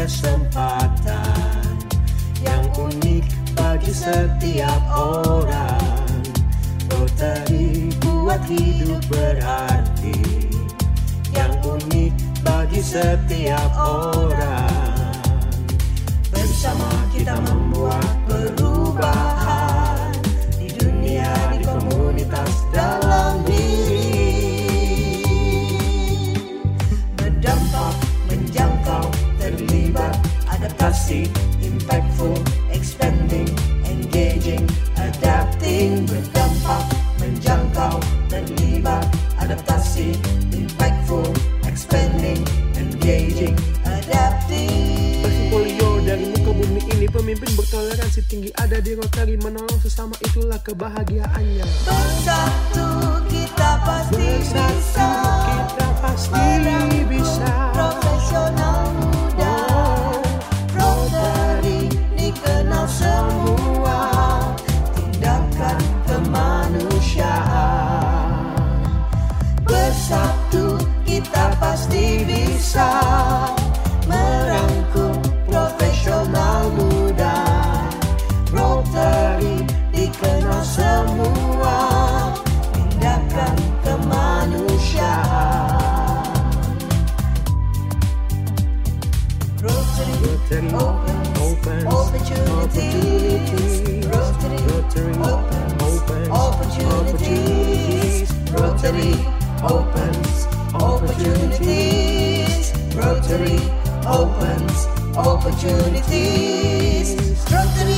kesempatan yang unik bagi setiap orang. Loteri buat hidup berarti yang unik bagi setiap orang. Adaptasi, impactful, expanding, engaging, adapting, berdampak, menjangkau, terlibat, adaptasi, impactful, expanding, engaging, adapting. Bersimpolio dari muka bumi ini Pemimpin bertoleransi tinggi ada di Rotary Menolong sesama itulah kebahagiaannya Bersatu pasti bisa Merangkum profesional muda Rotary dikenal semua Tindakan kemanusiaan Rotary, Rotary opens, opens opportunities. Rotary, Rotary opens, opens opportunities. Rotary opens opportunities. Rotary opens opportunities. Rotary.